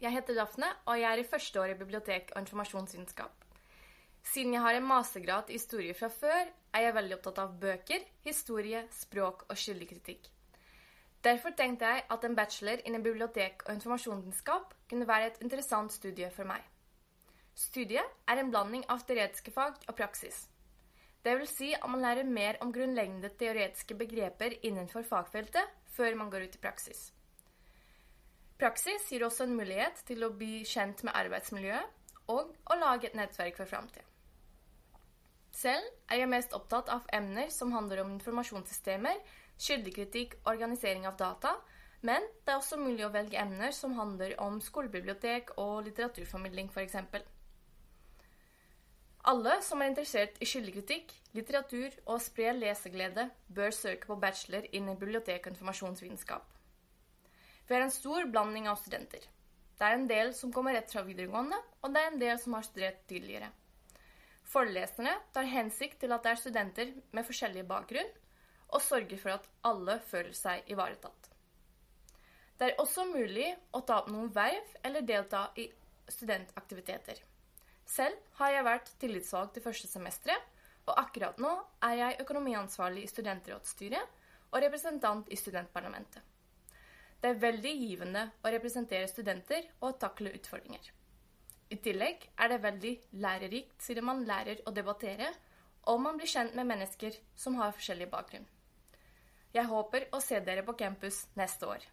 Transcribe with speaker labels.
Speaker 1: jeg heter Daphne, og jeg er i første år i bibliotek- og informasjonsvitenskap. Siden jeg har en mastergrad i historie fra før, er jeg veldig opptatt av bøker, historie, språk og kildekritikk. Derfor tenkte jeg at en bachelor innen bibliotek- og informasjonsvitenskap kunne være et interessant studie for meg. Studiet er en blanding av teoretiske fag og praksis. Det vil si at man lærer mer om grunnleggende teoretiske begreper innenfor fagfeltet før man går ut i praksis. Praksis gir også en mulighet til å bli kjent med arbeidsmiljøet og å lage et nettverk for framtida. Selv er jeg mest opptatt av emner som handler om informasjonssystemer, kildekritikk, organisering av data, men det er også mulig å velge emner som handler om skolebibliotek og litteraturformidling, f.eks. Alle som er interessert i kildekritikk, litteratur og å spre leseglede, bør søke på bachelor innen bibliotek- og informasjonsvitenskap. Vi har en stor blanding av studenter. Det er en del som kommer rett fra videregående, og det er en del som har studert tidligere. Foreleserne tar hensikt til at det er studenter med forskjellig bakgrunn, og sørger for at alle føler seg ivaretatt. Det er også mulig å ta opp noen verv eller delta i studentaktiviteter. Selv har jeg vært tillitsvalgt til første semesteret, og akkurat nå er jeg økonomiansvarlig i studentrådsstyret og representant i studentparlamentet. Det er veldig givende å representere studenter og takle utfordringer. I tillegg er det veldig lærerikt siden man lærer å debattere, og man blir kjent med mennesker som har forskjellig bakgrunn. Jeg håper å se dere på campus neste år.